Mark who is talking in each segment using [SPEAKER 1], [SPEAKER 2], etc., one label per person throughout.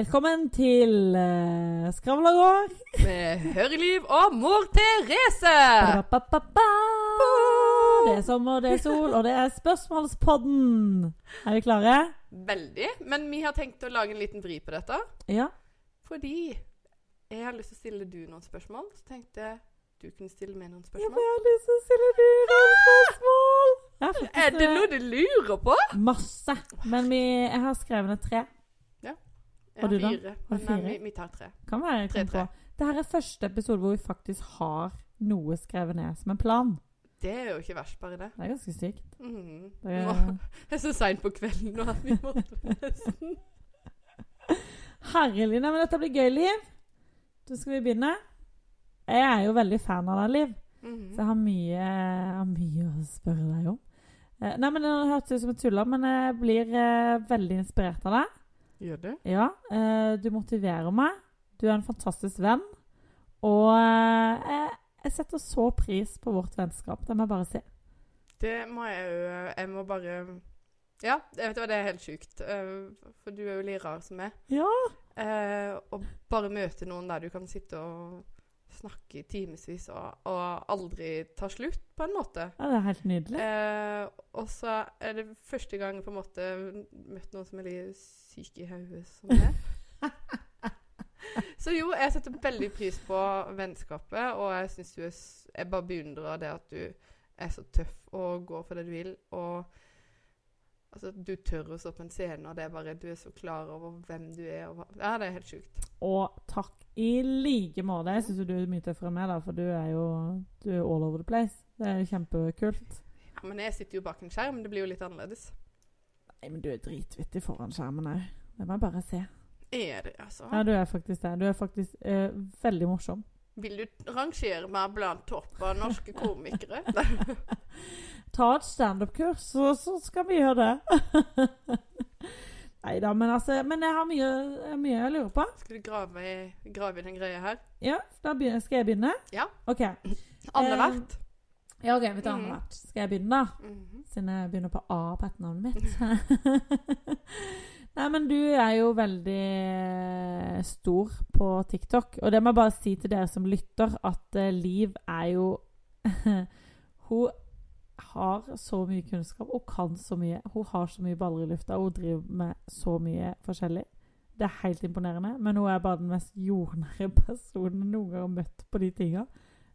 [SPEAKER 1] Velkommen til uh, Skravlagård.
[SPEAKER 2] Med Høreliv og mor Therese.
[SPEAKER 1] Ba-ba-ba-ba. Det er sommer, det er sol, og det er Spørsmålspodden. Er vi klare?
[SPEAKER 2] Veldig. Men vi har tenkt å lage en liten vri på dette.
[SPEAKER 1] Ja.
[SPEAKER 2] Fordi jeg har lyst til å stille du noen spørsmål. Så tenkte jeg du kunne stille meg noen
[SPEAKER 1] Ja,
[SPEAKER 2] spørsmål.
[SPEAKER 1] for jeg har lyst til å stille du noen spørsmål.
[SPEAKER 2] Er det
[SPEAKER 1] eh,
[SPEAKER 2] noe du lurer på?
[SPEAKER 1] Masse. Men vi, jeg har skrevet ned tre.
[SPEAKER 2] Jeg
[SPEAKER 1] Og
[SPEAKER 2] har
[SPEAKER 1] du da?
[SPEAKER 2] fire. Men
[SPEAKER 1] fire?
[SPEAKER 2] vi, vi tar tre.
[SPEAKER 1] Kan være tre,
[SPEAKER 2] Tre,
[SPEAKER 1] kommer. Det her er første episode hvor vi faktisk har noe skrevet ned som en plan.
[SPEAKER 2] Det er jo ikke verst, bare det.
[SPEAKER 1] Det er ganske sykt.
[SPEAKER 2] Mm.
[SPEAKER 1] Det er,
[SPEAKER 2] Det er så seint på kvelden nå at vi må nesten
[SPEAKER 1] Herlig. Nei, men dette blir gøy, Liv. Da skal vi begynne. Jeg er jo veldig fan av deg, Liv.
[SPEAKER 2] Mhm.
[SPEAKER 1] Så jeg har mye, har mye å spørre deg om. Eh, nei, men Det hørtes ut som et tuller, men jeg blir eh, veldig inspirert av deg.
[SPEAKER 2] Gjør du?
[SPEAKER 1] Ja, eh, Du motiverer meg. Du er en fantastisk venn. Og eh, jeg, setter så pris på vårt vennskap. Det må jeg bare si.
[SPEAKER 2] Det må jeg jo Jeg må bare Ja, jeg vet hva, det er helt sjukt. eh, For du er jo litt rar som meg.
[SPEAKER 1] Ja.
[SPEAKER 2] Eh, og bare møte noen der du kan sitte og snakke i timevis og, og aldri ta slutt, på en måte.
[SPEAKER 1] ja det er helt nydelig.
[SPEAKER 2] Eh, og så er det første gang på en måte møtt noen som er litt syk i hodet som det. så jo, jeg setter veldig pris på vennskapet, og jeg syns du er Jeg bare beundrer det at du er så tøff og går for det du vil. Og altså, du tør å stå på en scene, og det er bare Du er så klar over hvem du er. Og, hva- ja, det er helt sjukt.
[SPEAKER 1] Og takk i like måte. Jeg syns du er mye tøffere enn meg, da, for du er jo du er all over the place. Det er jo kjempekult.
[SPEAKER 2] Ja, men jeg sitter jo bak en skjerm. Det blir jo litt annerledes.
[SPEAKER 1] Nei, men du er dritvittig foran skjermen òg. Det må jeg bare se.
[SPEAKER 2] Er det, altså?
[SPEAKER 1] Ja, du er faktisk det. Du er faktisk eh, veldig morsom.
[SPEAKER 2] Vil du rangere meg blant topp av norske komikere?
[SPEAKER 1] Ta et standup-kurs, så, så skal vi gjøre det. Nei da, men altså Men jeg har mye, mye jeg lurer på.
[SPEAKER 2] Skal du grave i, grave i den greia her?
[SPEAKER 1] Ja, da begynner, Skal jeg begynne?
[SPEAKER 2] Ja.
[SPEAKER 1] OK.
[SPEAKER 2] Annethvert.
[SPEAKER 1] Eh. Ja, ok, vi tar annethvert. Mm. Skal jeg begynne, da?
[SPEAKER 2] Mhm.
[SPEAKER 1] Siden jeg begynner på A på etternavnet mitt. Nei, men du er jo veldig eh, stor på TikTok. Og det må jeg bare si til dere som lytter, at eh, Liv er jo Hun har så mye kunnskap og kan så mye. Hun har så mye baller i lufta, og hun driver med så mye forskjellig. Det er helt imponerende, men hun er bare den mest jordnære personen noen gang har møtt på de tinga.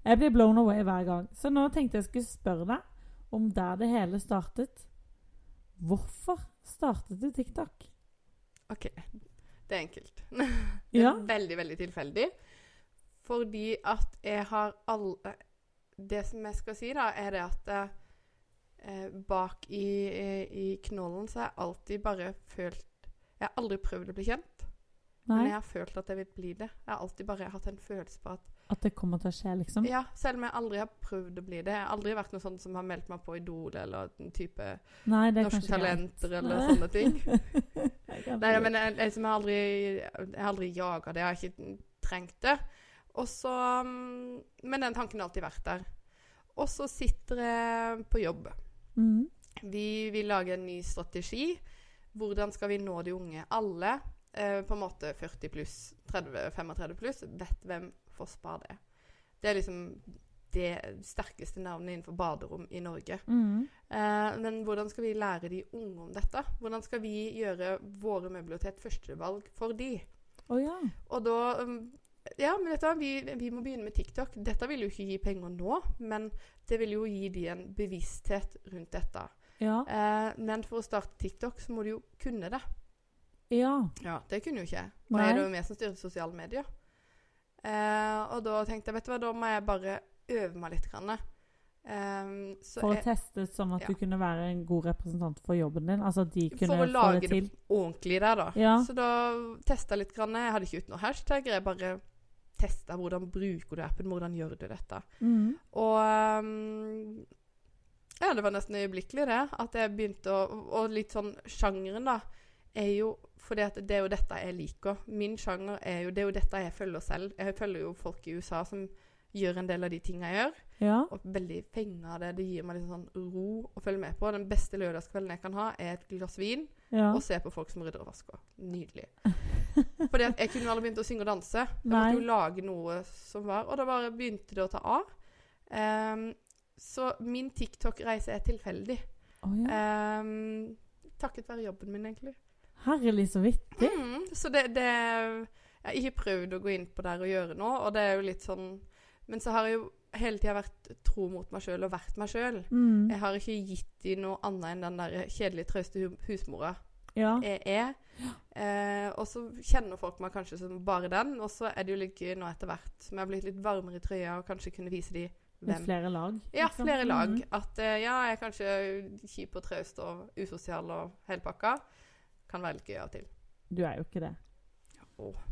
[SPEAKER 1] Jeg blir blown away hver gang. Så nå tenkte jeg skulle spørre deg om der det hele startet. Hvorfor startet du TikTok?
[SPEAKER 2] OK. Det er enkelt. Det
[SPEAKER 1] Ja.
[SPEAKER 2] er veldig, veldig tilfeldig. Fordi at jeg har alle Det som jeg skal si, da, er det at eh, bak i, i knollen så har jeg alltid bare følt Jeg har aldri prøvd å bli kjent, men jeg har følt at jeg vil bli det. Jeg har alltid bare hatt en følelse på at
[SPEAKER 1] At det kommer til å skje, liksom?
[SPEAKER 2] Ja, selv om jeg aldri har prøvd å bli det. Jeg har aldri vært noe sånn som har meldt meg på Idol eller en type
[SPEAKER 1] Nei,
[SPEAKER 2] Norske. Talenter eller sånne ting. Nei, men jeg, jeg, har aldri, jeg aldri jaga det. Jeg har ikke trengt det. Og så mm, Men den tanken har alltid vært der. Og så sitter jeg på jobb.
[SPEAKER 1] Mhm.
[SPEAKER 2] Vi vil lage en ny strategi. Hvordan skal vi nå de unge? Alle eh, på en måte 40 pluss, 30-35 pluss, vet hvem Fossbad er. Det er liksom det sterkeste navnet innenfor baderom i Norge.
[SPEAKER 1] Mm.
[SPEAKER 2] Eh, men hvordan skal vi lære de unge om dette? Hvordan skal vi gjøre våre møbler til et førstevalg for de?
[SPEAKER 1] Oh, ja.
[SPEAKER 2] Og da um, Ja, men du vi, vi må begynne med TikTok. Dette vil jo ikke gi penger nå, men det vil jo gi de en bevissthet rundt dette.
[SPEAKER 1] Ja.
[SPEAKER 2] Eh, men for å starte TikTok, så må du jo kunne det.
[SPEAKER 1] Ja.
[SPEAKER 2] Ja, Det kunne jo ikke jeg. Og
[SPEAKER 1] jeg
[SPEAKER 2] er det jo vi som styrer sosiale medier. Eh, og da tenkte jeg, vet du hva, da må jeg bare øve meg litt. Grann. Um, så
[SPEAKER 1] For å
[SPEAKER 2] jeg,
[SPEAKER 1] teste sånn at
[SPEAKER 2] ja.
[SPEAKER 1] du kunne være en god representant for jobben din? Altså
[SPEAKER 2] for å
[SPEAKER 1] få
[SPEAKER 2] lage
[SPEAKER 1] det
[SPEAKER 2] det ordentlig der, da.
[SPEAKER 1] Ja.
[SPEAKER 2] Så da testa litt. Grann. Jeg hadde ikke ut noe hashtag. Jeg bare testa hvordan bruker du appen, hvordan gjør du dette.
[SPEAKER 1] Mm.
[SPEAKER 2] Og ehm, ja, det var nesten øyeblikkelig, det. At jeg begynte å Og litt sånn sjangeren, da, er jo fordi at det er jo dette jeg liker. Min sjanger er jo Det er jo dette jeg følger selv. Jeg følger jo folk i USA som gjøre en del av de tingene jeg gjør.
[SPEAKER 1] Ja.
[SPEAKER 2] Og veldig fenga av det. Det gir meg litt sånn ro å følge med på. Den beste lørdagskvelden jeg kan ha, er et glass vin
[SPEAKER 1] ja.
[SPEAKER 2] og se på folk som rydder og vasker. Nydelig. Fordi jeg kunne aldri begynt å synge og danse. Jeg
[SPEAKER 1] Nei.
[SPEAKER 2] måtte jo lage noe som var Og da bare begynte det å ta av. Um, så min TikTok-reise er tilfeldig.
[SPEAKER 1] Oh, ja.
[SPEAKER 2] um, takket være jobben min, egentlig.
[SPEAKER 1] Herlig, så vittig.
[SPEAKER 2] Mm, så det, det Jeg har ikke prøvd å gå inn på der og gjøre noe, og det er jo litt sånn Men så har jeg jo hele tida vært tro mot meg sjøl og vært meg sjøl.
[SPEAKER 1] Mm.
[SPEAKER 2] Jeg har ikke gitt dem noe annet enn den der kjedelige, trauste husmora
[SPEAKER 1] Ja.
[SPEAKER 2] jeg er. Eh, og så kjenner folk meg kanskje som bare den, og så er det jo litt gøy nå etter hvert som jeg har blitt litt varmere i trøya og kanskje kunne vise dem
[SPEAKER 1] Med
[SPEAKER 2] hvem
[SPEAKER 1] flere lag.
[SPEAKER 2] Ja,
[SPEAKER 1] liksom.
[SPEAKER 2] flere lag.
[SPEAKER 1] Mm.
[SPEAKER 2] At eh, ja, jeg er kanskje kjip og traust og usosial og helpakka. Kan være litt gøy av og til.
[SPEAKER 1] Du er jo ikke det.
[SPEAKER 2] Åh.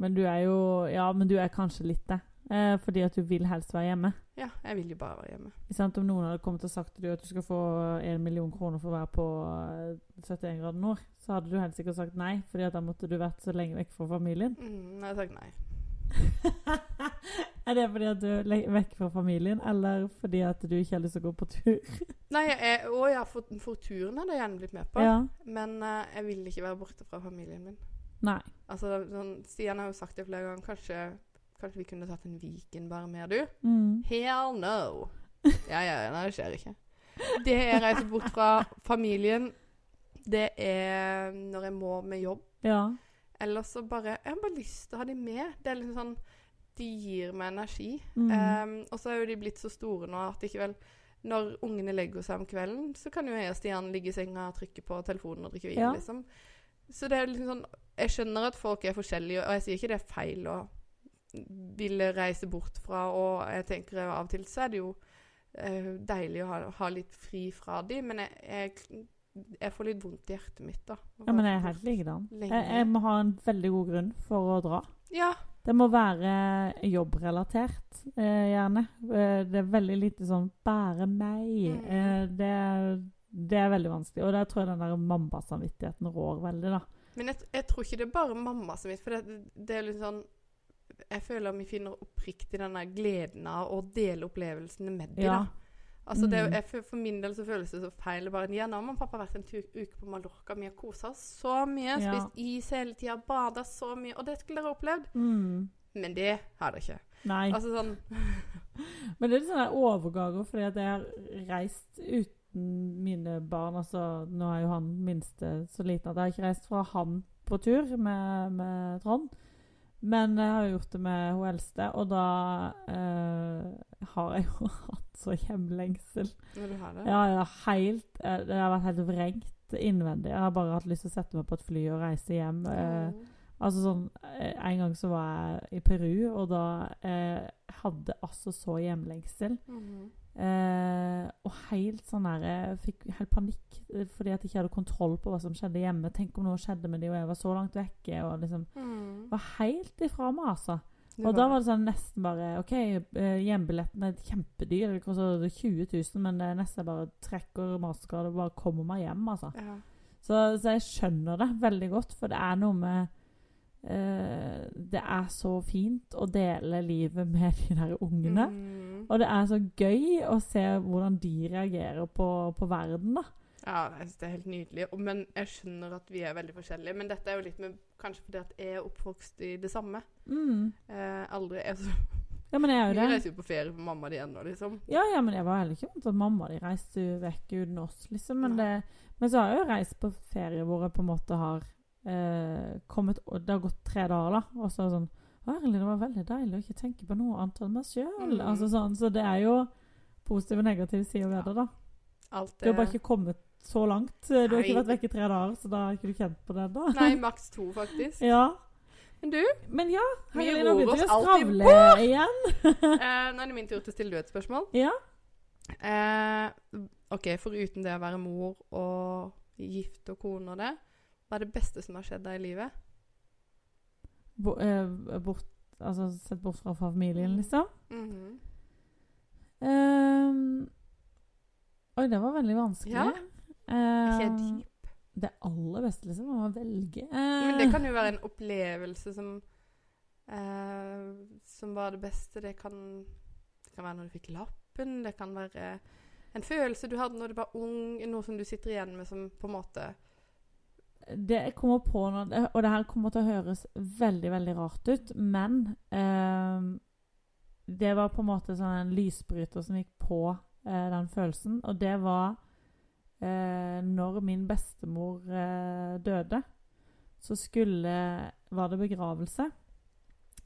[SPEAKER 1] Men du er jo Ja, men du er kanskje litt det. Eh, fordi at du vil helst være hjemme.
[SPEAKER 2] Ja, jeg vil jo bare være hjemme.
[SPEAKER 1] Ikke? Om noen hadde kommet og sagt til deg at du skal få en million kroner for å være på eh, 71 grader nord, så hadde du helt sikkert sagt nei, fordi at da måtte du vært så lenge vekk fra familien.
[SPEAKER 2] Mm, jeg har sagt nei.
[SPEAKER 1] er det fordi at du er vekk fra familien, eller fordi at du ikke har lyst til å gå på tur?
[SPEAKER 2] Nei, jeg, å ja, for, for turen hadde jeg gjerne blitt med på.
[SPEAKER 1] ja.
[SPEAKER 2] Men uh, jeg vil ikke være borte fra familien min.
[SPEAKER 1] Nei.
[SPEAKER 2] Altså, sånn, Stian har jo sagt det flere ganger. Kanskje, kanskje vi kunne tatt en Viken bare med, du?
[SPEAKER 1] Mm.
[SPEAKER 2] Hell no. Ja, ja, ja, nei, det skjer ikke. Det jeg reiser bort fra familien, det er når jeg må med jobb.
[SPEAKER 1] Ja.
[SPEAKER 2] Eller så bare Jeg har bare lyst til å ha de med. Det er liksom sånn De gir meg energi.
[SPEAKER 1] Mm.
[SPEAKER 2] Um, og så er jo de blitt så store nå at ikke vel Når ungene legger seg om kvelden, så kan jo jeg og Stian ligge i senga og trykke på telefonen og drikke vin,
[SPEAKER 1] Ja.
[SPEAKER 2] liksom. Så det er liksom sånn Jeg skjønner at folk er forskjellige, og jeg sier ikke det er feil å ville reise bort fra, og jeg tenker av og til så er det jo eh, deilig å ha, ha litt fri fra de, men jeg, jeg, jeg får litt vondt i hjertet mitt, da.
[SPEAKER 1] ja, men jeg er helt likedan. Jeg, jeg må ha en veldig god grunn for å dra.
[SPEAKER 2] Ja.
[SPEAKER 1] Det må være jobbrelatert, eh, gjerne. Eh, det er veldig lite sånn 'bære meg'.
[SPEAKER 2] Mm.
[SPEAKER 1] Eh, det, det er veldig vanskelig. Og der tror jeg den der mammasamvittigheten rår veldig, da.
[SPEAKER 2] Men jeg, jeg tror ikke det er bare mamma som for det, det er litt sånn Jeg føler vi finner oppriktig den der gleden av å dele opplevelsene med dem.
[SPEAKER 1] Ja.
[SPEAKER 2] Altså det,
[SPEAKER 1] Mm.
[SPEAKER 2] jeg, for min del så føles det så feil. Bare, ja, nå har mamma og pappa vært en tur, uke på Mallorca. Vi har kosa oss så mye.
[SPEAKER 1] Ja.
[SPEAKER 2] Spist is hele tida, bada så mye. Og det skulle dere opplevd.
[SPEAKER 1] Mm.
[SPEAKER 2] Men det har dere ikke.
[SPEAKER 1] Nei.
[SPEAKER 2] Altså sånn
[SPEAKER 1] Men det er litt sånne overganger, fordi at jeg har reist uten mine barn. Altså, nå er jo han minste så liten at jeg har ikke reist fra han på tur med, med Trond. Men jeg har jo gjort det med hun eldste, og da eh, har jeg jo hatt så hjemlengsel.
[SPEAKER 2] Ja, du har det.
[SPEAKER 1] Ja, ja, helt eh, Det har vært helt vrengt innvendig. Jeg har bare hatt lyst til å sette meg på et fly og reise hjem. Eh,
[SPEAKER 2] Mm.
[SPEAKER 1] Altså sånn, eh, En gang så var jeg i Peru, og da eh, hadde altså så hjemlengsel.
[SPEAKER 2] Mhm.
[SPEAKER 1] Eh, og helt sånn der Jeg fikk helt panikk eh, fordi at jeg ikke hadde kontroll på hva som skjedde hjemme. Tenk om noe skjedde med de, og jeg var så langt vekke. og liksom
[SPEAKER 2] Mm.
[SPEAKER 1] var helt ifra meg, altså. Og da var det sånn nesten bare OK, eh, hjembilletten er kjempedyr. Det koster 20 000, men det er nesten bare trekker mastercard og bare kommer meg hjem, altså.
[SPEAKER 2] ja.
[SPEAKER 1] Så, så jeg skjønner det veldig godt, for det er noe med eh, Det er så fint å dele livet med de der ungene.
[SPEAKER 2] Mm.
[SPEAKER 1] Og det er så gøy å se hvordan de reagerer på, på verden, da.
[SPEAKER 2] Ja, det er helt nydelig. Men jeg skjønner at vi er veldig forskjellige. Men dette er jo litt med Kanskje fordi at jeg er oppvokst i det samme.
[SPEAKER 1] Mm.
[SPEAKER 2] Eh, aldri altså,
[SPEAKER 1] Ja, men jeg er
[SPEAKER 2] Vi
[SPEAKER 1] jo det.
[SPEAKER 2] reiser jo på ferie med mamma di ennå, liksom.
[SPEAKER 1] Ja, ja, men jeg var heller ikke vant til at mamma di reiste vekk uten oss, liksom. Men, det, men så har jeg jo reist på ferie hvor jeg på en måte har eh, kommet Det har gått tre dager, da. Og så er det sånn Å, Herlig, det var veldig deilig å ikke tenke på noe annet enn meg sjøl.
[SPEAKER 2] Mm.
[SPEAKER 1] Altså, sånn, så det er jo positive og negative sider ved det, da.
[SPEAKER 2] Alt
[SPEAKER 1] Du har bare ikke kommet så langt. Du har ikke vært vekk i tre dager, så da har ikke du kjent på det ennå.
[SPEAKER 2] Nei, maks to, faktisk.
[SPEAKER 1] Ja.
[SPEAKER 2] Men du,
[SPEAKER 1] Men ja,
[SPEAKER 2] Vi ror oss alltid
[SPEAKER 1] skravle igjen.
[SPEAKER 2] eh, nå er det min tur til å stille du et spørsmål.
[SPEAKER 1] Ja.
[SPEAKER 2] Eh, OK, foruten det å være mor og gift og kone og det, hva er det beste som har skjedd deg i livet?
[SPEAKER 1] Bo, eh, bort, altså sett bort fra familien, liksom.
[SPEAKER 2] Mm
[SPEAKER 1] -hmm. um, oi, det var veldig vanskelig.
[SPEAKER 2] Ja. Ikke deep.
[SPEAKER 1] det aller beste, liksom, å velge.
[SPEAKER 2] Men det kan jo være en opplevelse som uh, som var det beste. Det kan, det kan være når du fikk lappen, det kan være en følelse du hadde når du var ung, noe som du sitter igjen med som på en måte
[SPEAKER 1] Det jeg kommer på nå, og det her kommer til å høres veldig, veldig rart ut, men eh, det var på en måte sånn en lysbryter som gikk på eh, den følelsen, og det var eh, når min bestemor eh, døde, så skulle var det begravelse.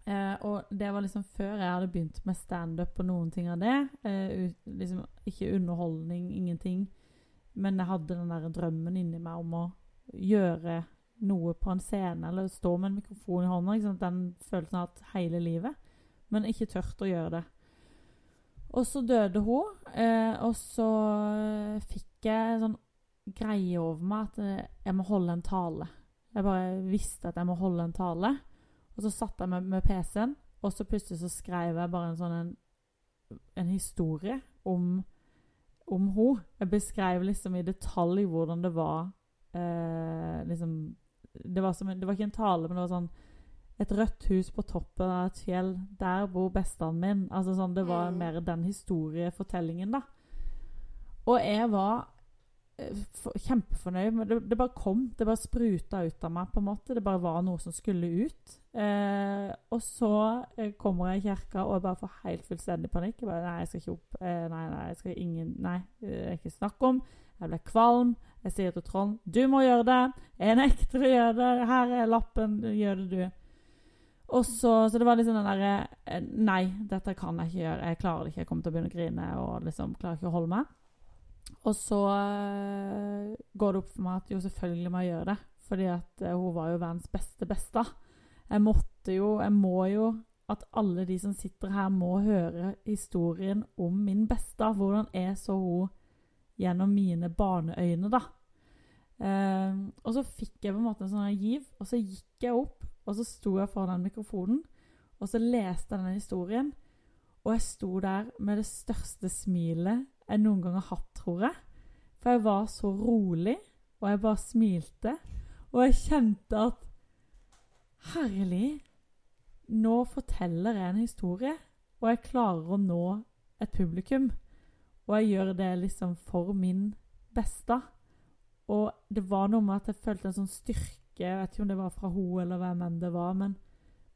[SPEAKER 1] Eh, og det var liksom før jeg hadde begynt med standup og noen ting av det. Eh, ut, liksom Ikke underholdning, ingenting. Men jeg hadde den der drømmen inni meg om å gjøre noe på en scene eller stå med en mikrofon i hånda. Liksom. Den følelsen har hatt hele livet. Men ikke tørt å gjøre det. Og så døde hun, eh, og så fikk jeg sånn greie over meg at eh, jeg må holde en tale. Jeg bare visste at jeg må holde en tale. Og så satt jeg med, med PC-en, og så plutselig så skrev jeg bare en sånn en, en historie om, om hun. Jeg beskrev liksom i detalj hvordan det var eh, liksom det var, som det var ikke en tale, men det var sånn Et rødt hus på toppen av et fjell. Der bor bestanden min. Altså sånn, Det var
[SPEAKER 2] Mm.
[SPEAKER 1] mer den historiefortellingen, da. Og jeg var eh, kjempefornøyd. Men det, det bare kom. Det bare spruta ut av meg. på en måte. Det bare var noe som skulle ut. Eh, og så eh, kommer jeg i kirka og jeg bare får helt fullstendig panikk. Jeg bare, Nei, jeg skal ikke opp. Eh, nei, nei, jeg skal ingen Nei, er ikke snakk om. Jeg ble kvalm. Jeg sier til Trond du må gjøre det. Jeg nekter å gjøre det. Her er lappen. Gjør det, du. Og så, så det var liksom den derre eh, Nei, dette kan jeg ikke gjøre. Jeg klarer det ikke. Jeg kommer til å begynne å grine og liksom klarer ikke å holde meg. Og så eh, går det opp for meg at jo, selvfølgelig må jeg gjøre det. Fordi at eh, hun var jo verdens beste besta. Jeg måtte jo Jeg må jo at alle de som sitter her, må høre historien om min besta. Hvordan er så hun gjennom mine barneøyne, da. Eh, og så fikk jeg på en måte en sånn giv, og så gikk jeg opp, og så sto jeg foran den mikrofonen, og så leste jeg denne historien. Og jeg sto der med det største smilet jeg noen gang har hatt, tror jeg. For jeg var så rolig, og jeg bare smilte. Og jeg kjente at Herlig, nå forteller jeg en historie, og jeg klarer å nå et publikum. Og jeg gjør det liksom for min beste. Og det var noe med at jeg følte en sånn styrke Jeg vet ikke om det var fra hun eller hvem enn det var, men,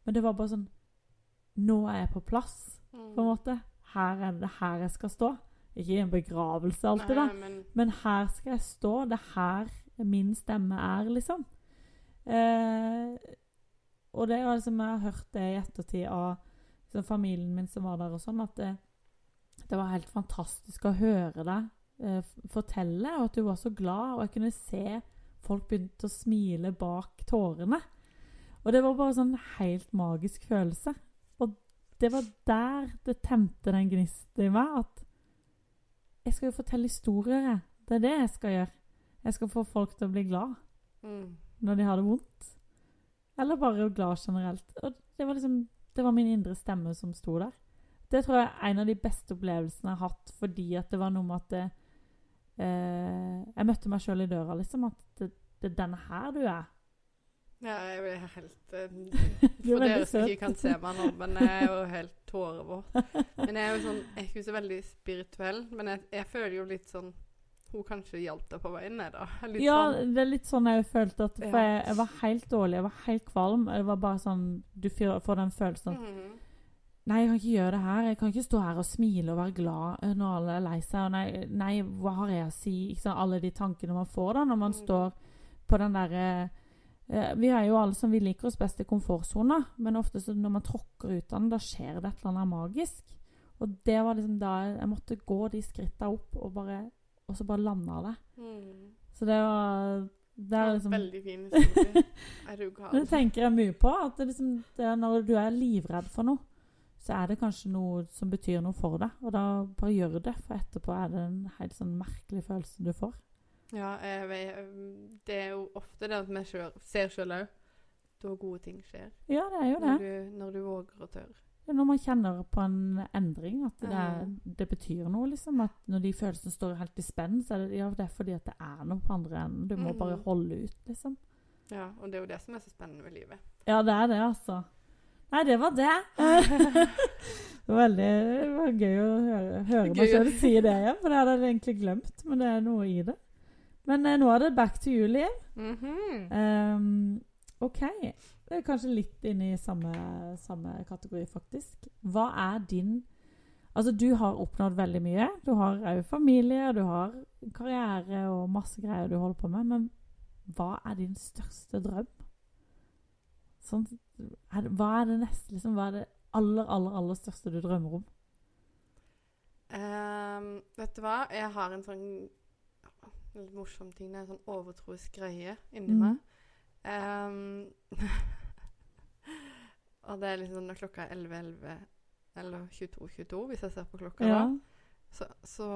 [SPEAKER 1] men det var bare sånn Nå er jeg på plass,
[SPEAKER 2] Mm.
[SPEAKER 1] på en måte. Her er det her jeg skal stå. Ikke i en begravelse alltid, da.
[SPEAKER 2] Men
[SPEAKER 1] Men her skal jeg stå. Det er her min stemme er, liksom. Eh, og det er liksom, jeg har hørt det i ettertid av liksom, familien min som var der, og sånn, at det, det var helt fantastisk å høre deg eh, fortelle, og at du var så glad, og jeg kunne se folk begynte å smile bak tårene. Og det var bare sånn helt magisk følelse. Og det var der det tente den gnisten i meg, at jeg skal jo fortelle historier, jeg. Det er det jeg skal gjøre. Jeg skal få folk til å bli glad
[SPEAKER 2] mm.
[SPEAKER 1] når de har det vondt. Eller bare glad generelt. Og det var liksom Det var min indre stemme som sto der. Det tror jeg er en av de beste opplevelsene jeg har hatt, fordi at det var noe med at det, eh, Jeg møtte meg sjøl i døra, liksom. At det, det er denne her du er.
[SPEAKER 2] Ja, jeg blir helt eh, For dere som ikke kan se meg nå, men jeg er jo helt tårevåt. Men jeg er jo sånn Jeg er ikke så veldig spirituell, men jeg, jeg føler jo litt sånn Hun kanskje hjalp deg på veien ned, da? Litt
[SPEAKER 1] ja,
[SPEAKER 2] sånn.
[SPEAKER 1] det er litt sånn jeg følte at For
[SPEAKER 2] Ja.
[SPEAKER 1] jeg, jeg var helt dårlig. Jeg var helt kvalm. Det var bare sånn Du får den følelsen at
[SPEAKER 2] Mhm.
[SPEAKER 1] Nei, jeg kan ikke gjøre det her. Jeg kan ikke stå her og smile og være glad eh, når alle er lei seg. Nei, nei, hva har jeg å si? Alle de tankene man får da når man
[SPEAKER 2] Mm.
[SPEAKER 1] står på den derre eh, Vi er jo alle som vi liker oss best i komfortsona, men ofte så når man tråkker ut av den, da skjer det et eller annet magisk. Og det var liksom da jeg, måtte gå de skritta opp, og, bare, og så bare landa det.
[SPEAKER 2] Mm.
[SPEAKER 1] Så det var Det er liksom
[SPEAKER 2] Veldig fin historie. Er du gal?
[SPEAKER 1] det tenker jeg mye på. At det liksom, det er når du er livredd for noe, så er det kanskje noe som betyr noe for deg. Og da bare gjør det, for etterpå er det en helt sånn merkelig følelse du får.
[SPEAKER 2] Ja, jeg um, det er jo ofte det at vi sjøl, ser sjøl òg da gode ting skjer.
[SPEAKER 1] Ja, det er jo det.
[SPEAKER 2] Når du, når du våger og tør.
[SPEAKER 1] Er når man kjenner på en endring, at det, er,
[SPEAKER 2] Mm.
[SPEAKER 1] det betyr noe. liksom. At Når de følelsene står helt i spenn, så er det, ja, det er fordi at det er noe på andre enden. Du må bare
[SPEAKER 2] Mm.
[SPEAKER 1] holde ut, liksom.
[SPEAKER 2] Ja, og det er jo det som er så spennende med livet.
[SPEAKER 1] Ja, det er det, altså. Nei, det var det. det var veldig det var gøy å høre, høre meg
[SPEAKER 2] selv
[SPEAKER 1] sjøl si det igjen, for det hadde jeg egentlig glemt. Men det er noe i det. Men eh, nå er det back to you, Mm
[SPEAKER 2] -hmm.
[SPEAKER 1] um, OK. Det er kanskje litt inne i samme, samme kategori, faktisk. Hva er din Altså, du har oppnådd veldig mye. Du har òg familie, du har karriere og masse greier du holder på med. Men hva er din største drøm? Sånn, er det, hva er det neste, liksom? Hva er det aller, aller, aller største du drømmer om?
[SPEAKER 2] Um, vet du hva? Jeg har en sånn litt morsom ting. Det er en sånn overtroisk greie inni
[SPEAKER 1] mm.
[SPEAKER 2] meg. Um, og det er liksom når klokka er 11.11 eller 22.22, hvis jeg ser på klokka
[SPEAKER 1] Ja.
[SPEAKER 2] da. Så, så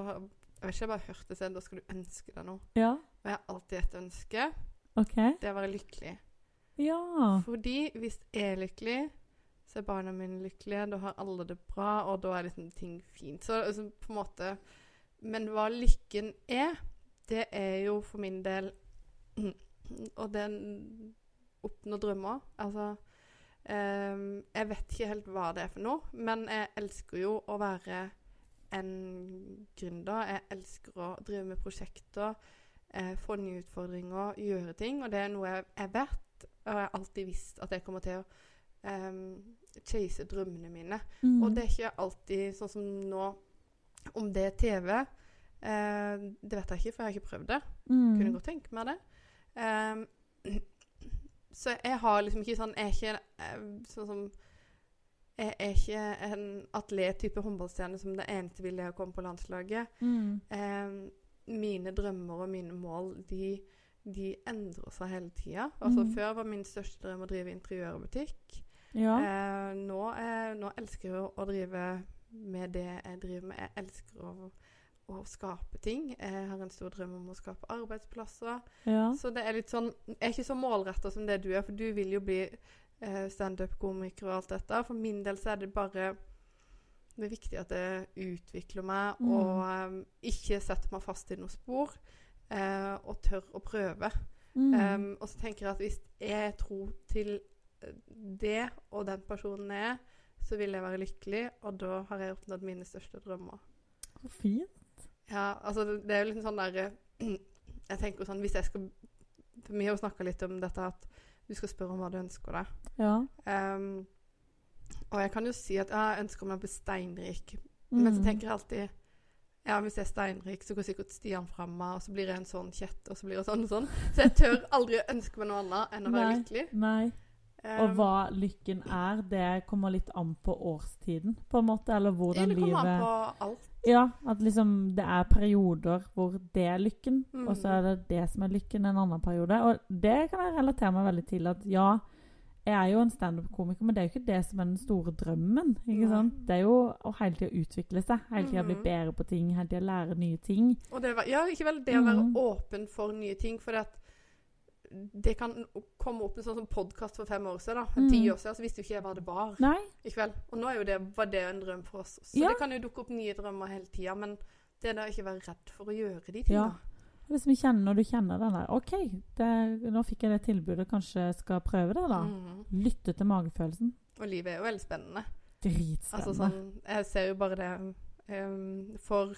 [SPEAKER 2] Jeg vet ikke, jeg bare hørt det. Da skal du ønske deg noe.
[SPEAKER 1] Ja.
[SPEAKER 2] Og jeg har alltid et ønske.
[SPEAKER 1] Okay.
[SPEAKER 2] Det er å være lykkelig.
[SPEAKER 1] Ja.
[SPEAKER 2] Fordi hvis jeg er lykkelig, så er barna mine lykkelige, da har alle det bra, og da er liksom ting fint. Så altså, på en måte Men hva lykken er, det er jo for min del Og den oppnå drømmer. Altså um, Jeg vet ikke helt hva det er for noe, men jeg elsker jo å være en gründer. Jeg elsker å drive med prosjekter, eh, få nye utfordringer, gjøre ting. Og det er noe jeg, jeg vet, og jeg har alltid visst at jeg kommer til å um, chase drømmene mine.
[SPEAKER 1] Mm.
[SPEAKER 2] Og det er ikke alltid sånn som nå Om det er TV, uh, det vet jeg ikke, for jeg har ikke prøvd det.
[SPEAKER 1] Mm.
[SPEAKER 2] Kunne godt tenke meg det. Um, så jeg har liksom ikke sånn Jeg er ikke eh, sånn som Jeg er ikke en atlet-type håndballstjerne som det eneste vil jeg å komme på landslaget.
[SPEAKER 1] Mm.
[SPEAKER 2] Eh, mine drømmer og mine mål, de, de endrer seg hele tida. Altså,
[SPEAKER 1] Mm.
[SPEAKER 2] Før var min største drøm å drive interiørbutikk.
[SPEAKER 1] Ja.
[SPEAKER 2] Eh, nå, eh, nå elsker jeg å, drive med det jeg driver med. Jeg elsker å, å skape ting. Jeg har en stor drøm om å skape arbeidsplasser.
[SPEAKER 1] ja.
[SPEAKER 2] Så det er litt sånn Jeg er ikke så målretta som det du er, for du vil jo bli eh, standup-komiker og alt dette. For min del så er det bare Det er viktig at jeg utvikler meg
[SPEAKER 1] Mm.
[SPEAKER 2] og um, ikke setter meg fast i noe spor. Eh, og tør å prøve.
[SPEAKER 1] Mm.
[SPEAKER 2] Um, og så tenker jeg at hvis jeg tror til eh, det, og den personen jeg er, så vil jeg være lykkelig, og da har jeg oppnådd mine største drømmer.
[SPEAKER 1] Så fint.
[SPEAKER 2] Ja, altså det, er jo liksom sånn der eh, Jeg tenker sånn Hvis jeg skal For vi har jo snakka litt om dette at du skal spørre om hva du ønsker deg.
[SPEAKER 1] Ja.
[SPEAKER 2] Um, og jeg kan jo si at jeg ønsker meg å bli steinrik, men så
[SPEAKER 1] Mm.
[SPEAKER 2] tenker jeg alltid ja, hvis jeg er steinrik, så går sikkert Stian fra meg, og så blir jeg en sånn kjett, og så blir jeg sånn og sånn. Så jeg tør aldri å ønske meg noe annet enn å være
[SPEAKER 1] Nei.
[SPEAKER 2] lykkelig.
[SPEAKER 1] Nei. Og
[SPEAKER 2] Um,
[SPEAKER 1] hva lykken er, det kommer litt an på årstiden, på en måte. Eller hvordan
[SPEAKER 2] det kommer an på alt.
[SPEAKER 1] Ja, at liksom det er perioder hvor det er lykken,
[SPEAKER 2] Mm.
[SPEAKER 1] og så er det det som er lykken en annen periode. Og det kan jeg relatere meg veldig til. At ja, jeg er jo en standup-komiker, men det er jo ikke det som er den store drømmen. ikke sant? Det er jo å hele tida utvikle seg, hele tida bli
[SPEAKER 2] Mhm.
[SPEAKER 1] bedre på ting, hele tida lære nye ting.
[SPEAKER 2] Og det, ja, ikke vel det å være
[SPEAKER 1] Mm.
[SPEAKER 2] åpen for nye ting, for at det kan komme opp en sånn som podkast for fem år siden. da.
[SPEAKER 1] Mm.
[SPEAKER 2] Ti år siden så visste jo ikke jeg hva det var.
[SPEAKER 1] Nei,
[SPEAKER 2] Ikke vel? Og nå er jo det, var det en drøm for oss. Så
[SPEAKER 1] Ja.
[SPEAKER 2] det kan jo dukke opp nye drømmer hele tida, men det er da ikke være redd for å gjøre de
[SPEAKER 1] Ja.
[SPEAKER 2] Tinga.
[SPEAKER 1] vi kjenner, når du kjenner den der OK, det, nå fikk jeg det tilbudet, kanskje jeg skal prøve det, da.
[SPEAKER 2] Mm.
[SPEAKER 1] Lytte til magefølelsen.
[SPEAKER 2] Og livet er jo veldig spennende.
[SPEAKER 1] Dritspennende.
[SPEAKER 2] Altså sånn, Jeg ser jo bare det um, For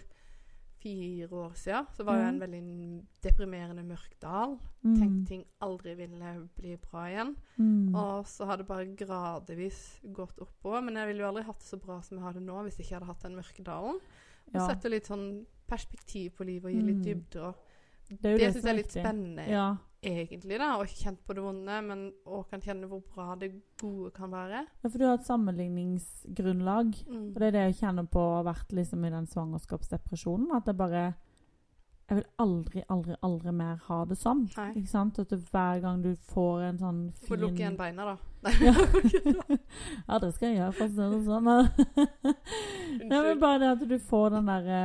[SPEAKER 2] fire år siden så var jeg
[SPEAKER 1] Ja.
[SPEAKER 2] en veldig deprimerende mørk dal.
[SPEAKER 1] Mm.
[SPEAKER 2] Tenkte ting aldri ville bli bra igjen.
[SPEAKER 1] Mm.
[SPEAKER 2] Og så har det bare gradvis gått oppover. Men jeg ville jo aldri hatt det så bra som jeg har det nå, hvis jeg ikke hadde hatt den mørke dalen. Og
[SPEAKER 1] Ja.
[SPEAKER 2] setter litt sånn perspektiv på livet og gir litt
[SPEAKER 1] Mm.
[SPEAKER 2] dybde. Og
[SPEAKER 1] Det
[SPEAKER 2] det
[SPEAKER 1] det
[SPEAKER 2] syns jeg
[SPEAKER 1] er
[SPEAKER 2] litt spennende,
[SPEAKER 1] Ja.
[SPEAKER 2] egentlig. da, Og ikke kjent på det vonde, men òg kan kjenne hvor bra det gode kan være.
[SPEAKER 1] ja, for du har et sammenligningsgrunnlag.
[SPEAKER 2] Mm.
[SPEAKER 1] Og det er det jeg kjenner på å ha vært liksom i den svangerskapsdepresjonen. At det bare Jeg vil aldri, aldri, aldri mer ha det sånn.
[SPEAKER 2] Nei.
[SPEAKER 1] Ikke sant? At hver gang du får en sånn
[SPEAKER 2] Du får lukke igjen beina, da.
[SPEAKER 1] Ja. ja, det skal jeg gjøre, for å si det sånn. Nei, men bare det at du får den derre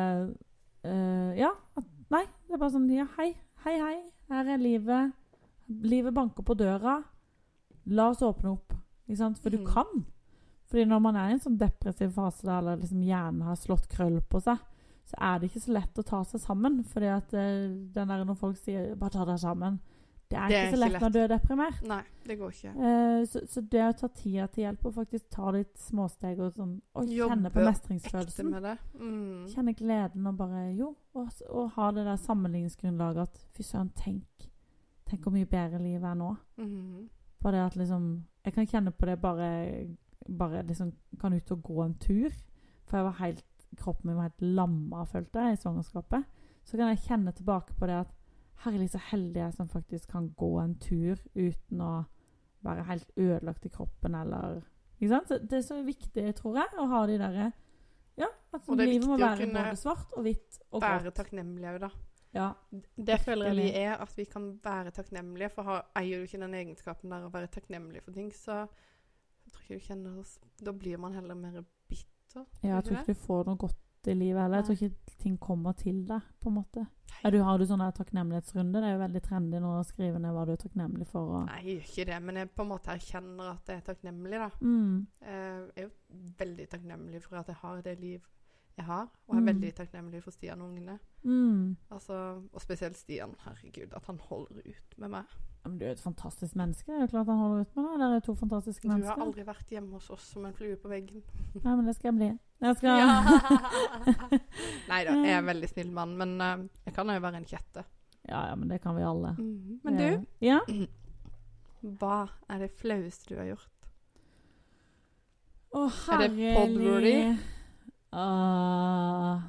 [SPEAKER 1] uh, Ja. At, nei, det er bare sånn Ja, hei, hei, hei. Her er livet. Livet banker på døra. La oss åpne opp. Ikke sant? For du
[SPEAKER 2] Mhm.
[SPEAKER 1] kan. Fordi når man er i en sånn depressiv fase der eller liksom hjernen har slått krøll på seg, så er det ikke så lett å ta seg sammen. Fordi at det den der når folk sier 'bare ta deg sammen', Det er,
[SPEAKER 2] Det er
[SPEAKER 1] ikke så
[SPEAKER 2] ikke
[SPEAKER 1] lett når du er deprimert.
[SPEAKER 2] Nei, det går ikke.
[SPEAKER 1] Uh, så, så det å ta tida til hjelp og faktisk ta litt småsteg og sånn, og kjenne på mestringsfølelsen.
[SPEAKER 2] Mm.
[SPEAKER 1] Kjenne gleden og bare Jo, og, og ha det der sammenligningsgrunnlaget at fy søren, tenk Tenk hvor mye bedre livet er nå.
[SPEAKER 2] Mhm.
[SPEAKER 1] Bare det at liksom Jeg kan kjenne på det bare Bare liksom kan ut og gå en tur. For jeg var helt Kroppen min var helt lamma, følte jeg, i svangerskapet. Så kan jeg kjenne tilbake på det at Herlig, så heldig jeg som faktisk kan gå en tur uten å være helt ødelagt i kroppen eller Ikke sant? Så det er så viktig, tror jeg, å ha de derre Ja, at livet må være både svart og hvitt og
[SPEAKER 2] Være
[SPEAKER 1] grått.
[SPEAKER 2] takknemlig òg, da.
[SPEAKER 1] Ja.
[SPEAKER 2] Det føler jeg vi er, at vi kan være takknemlige. For har, eier du ikke den egenskapen der å være takknemlig for ting, så jeg tror ikke du kjenner oss Da blir man heller mer bitter.
[SPEAKER 1] Ja, jeg tror
[SPEAKER 2] ikke
[SPEAKER 1] du får noe godt i livet heller. Jeg tror ikke ting kommer til deg, på en måte. Ja, du har du sånn takknemlighetsrunde? Det er jo veldig trendy nå å skrive ned hva du er takknemlig for. Og...
[SPEAKER 2] Nei, jeg gjør ikke det, men jeg på en måte erkjenner at jeg er takknemlig, da.
[SPEAKER 1] Mm.
[SPEAKER 2] Jeg er jo veldig takknemlig for at jeg har det liv jeg har, og jeg er
[SPEAKER 1] Mm.
[SPEAKER 2] veldig takknemlig for Stian og ungene.
[SPEAKER 1] Mm.
[SPEAKER 2] Altså, og spesielt Stian. Herregud, at han holder ut med meg.
[SPEAKER 1] Men du er et fantastisk menneske. Det er klart han holder ut med deg. Dere er to fantastiske
[SPEAKER 2] Du har aldri vært hjemme hos oss som en flue på veggen.
[SPEAKER 1] Nei, men det skal jeg bli. Jeg skal
[SPEAKER 2] Nei da, jeg er en veldig snill mann, men uh, jeg kan jo være en kjette.
[SPEAKER 1] ja, ja, men det kan vi alle.
[SPEAKER 2] Men du,
[SPEAKER 1] Ja?
[SPEAKER 2] hva er det flaueste du har gjort?
[SPEAKER 1] Å,
[SPEAKER 2] Er det podworthy?
[SPEAKER 1] Åh,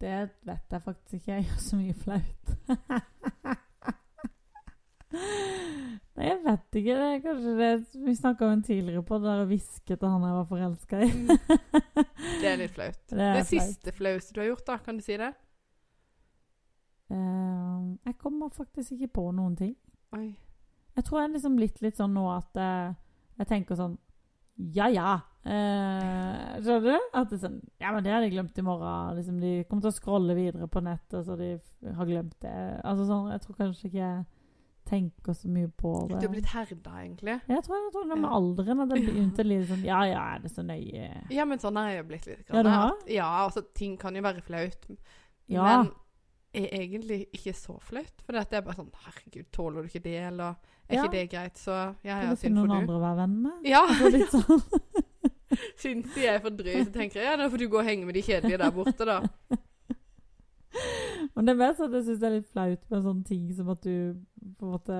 [SPEAKER 1] det vet jeg faktisk ikke. Jeg gjør så mye flaut. Nei, jeg vet ikke. Det er kanskje det Vi snakka om en tidligere på det der å hviske til han jeg var forelska i.
[SPEAKER 2] Det er litt flaut.
[SPEAKER 1] Det
[SPEAKER 2] Det, siste flaueste du har gjort, da? Kan du si det?
[SPEAKER 1] Uh, jeg kommer faktisk ikke på noen ting.
[SPEAKER 2] Oi.
[SPEAKER 1] Jeg tror jeg er liksom blitt litt sånn nå at uh, jeg tenker sånn Ja, ja. Eh, skjønner du? At det sånn Ja, men det har de glemt i morgen. Liksom, de kommer til å scrolle videre på nettet, så de har glemt det. Altså sånn, Jeg tror kanskje ikke jeg tenker så mye på det.
[SPEAKER 2] Du er blitt herda, egentlig.
[SPEAKER 1] Jeg tror, jeg tror det med alderen at jeg begynte litt sånn Ja, ja, er det så nøye?
[SPEAKER 2] Ja, men sånn er jeg jo blitt litt.
[SPEAKER 1] Ja, du har?
[SPEAKER 2] At- Ja, altså, ting kan jo være flaut.
[SPEAKER 1] Ja.
[SPEAKER 2] Men er egentlig ikke så flaut. For det er bare sånn Herregud, tåler du ikke det, eller er
[SPEAKER 1] Ja.
[SPEAKER 2] ikke det greit? Så ja, ja, synd for du finne noen
[SPEAKER 1] andre å være venn med?
[SPEAKER 2] Ja,
[SPEAKER 1] Altså, litt sånn.
[SPEAKER 2] syns de er for drøye, så tenker jeg ja, da får du gå og henge med de kjedelige der borte, da.
[SPEAKER 1] Men det er mest at jeg syns det er litt flaut med sånne ting som at du på en måte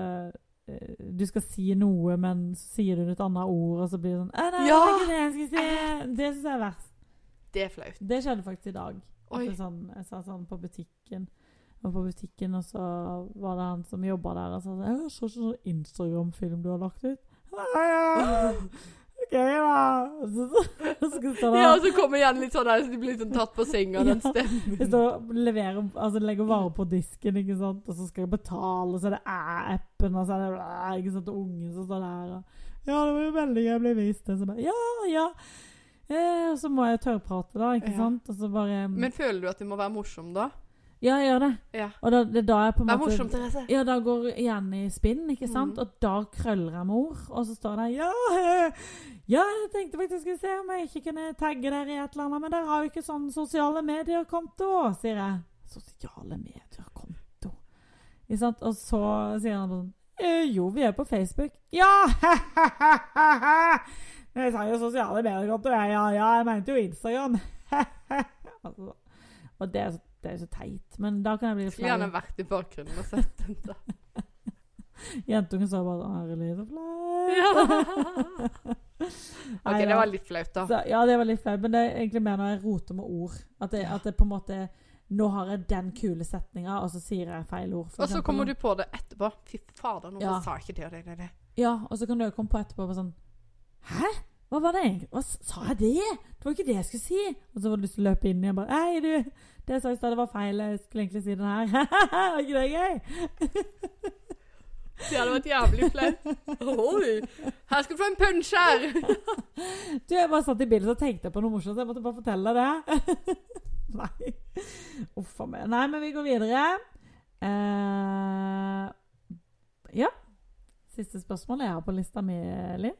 [SPEAKER 1] eh, Du skal si noe, men så sier du et annet ord, og så blir det sånn «Å, Nei,
[SPEAKER 2] Ja!
[SPEAKER 1] det jeg skal si! Det syns jeg er verst.
[SPEAKER 2] Det er flaut.
[SPEAKER 1] Det skjedde faktisk i dag. Sånn, jeg sa sånn på butikken. Og på butikken, og så var det han som jobba der, og sa sånn 'Jeg så sånn Instagram-film du har lagt ut.' Ja, ja. Da. Og så, så, så skal jeg
[SPEAKER 2] Ja, og så kommer igjen litt sånn der, så de blir sånn tatt på senga, den.
[SPEAKER 1] Jeg
[SPEAKER 2] stemmen.
[SPEAKER 1] står og leverer, altså legger varer på disken, ikke sant? og så skal jeg betale, og så er det æ-appen, og så er det ikke sant? og ungen som står der. Og, ja, det var jo veldig gøy å bli vist det. Så bare, ja, ja. Eh, og så må jeg tørrprate, da, ikke
[SPEAKER 2] Ja.
[SPEAKER 1] sant? Og så bare
[SPEAKER 2] Men føler du at det må være morsom, da?
[SPEAKER 1] Ja, jeg gjør det.
[SPEAKER 2] Ja.
[SPEAKER 1] Og da, det er da jeg på en
[SPEAKER 2] Vær
[SPEAKER 1] måte
[SPEAKER 2] morsomt, Therese.
[SPEAKER 1] Ja, da går hjernen i spinn, ikke sant?
[SPEAKER 2] Mm.
[SPEAKER 1] Og da krøller jeg med ord, og så står det ja, ja, jeg tenkte faktisk skulle se om jeg ikke kunne tagge dere i et eller annet, men dere har jo ikke sånn sosiale medier-konto, sier jeg. Sosiale medier-konto. Ikke sant? Og så sier han sånn «Eh, jo, vi er på Facebook. Ja! Jeg sa jo sosiale medier-konto, jeg. Ja, ja, jeg mente jo Instagram. altså, og det er, så, det er jo så teit. Men da kan jeg bli
[SPEAKER 2] Skulle gjerne
[SPEAKER 1] flau.
[SPEAKER 2] vært i bakgrunnen og sett den. da.
[SPEAKER 1] Jentungen sa bare 'Herlig, så flau'.
[SPEAKER 2] Ja. OK, det var litt flaut, da.
[SPEAKER 1] Så, ja, det var litt flaut, men det er egentlig mer når jeg roter med ord. At det,
[SPEAKER 2] Ja.
[SPEAKER 1] at det på en måte Nå har jeg den kule setninga, og så sier jeg feil ord.
[SPEAKER 2] Og så kommer du på det etterpå. Fy fader, nå
[SPEAKER 1] Ja.
[SPEAKER 2] sa jeg ikke det og det det, det.
[SPEAKER 1] Ja, og så kan du komme på etterpå og sånn Hæ? Hva var det egentlig? Hva sa jeg det? Det var ikke det jeg skulle si. Og så var du lyst til å løpe inn igjen bare Hei, du. Det jeg sa i stad, var feil. Jeg skulle egentlig si den her. var ikke det gøy?
[SPEAKER 2] Det hadde vært jævlig flaut. Oi! Her skal du få en punch her!
[SPEAKER 1] Du, jeg bare satt i bilen og tenkte på noe morsomt. Jeg måtte bare fortelle deg det. Nei. Uff a meg. Nei, men vi går videre. Uh, ja. Siste spørsmål jeg har på lista mi, Linn.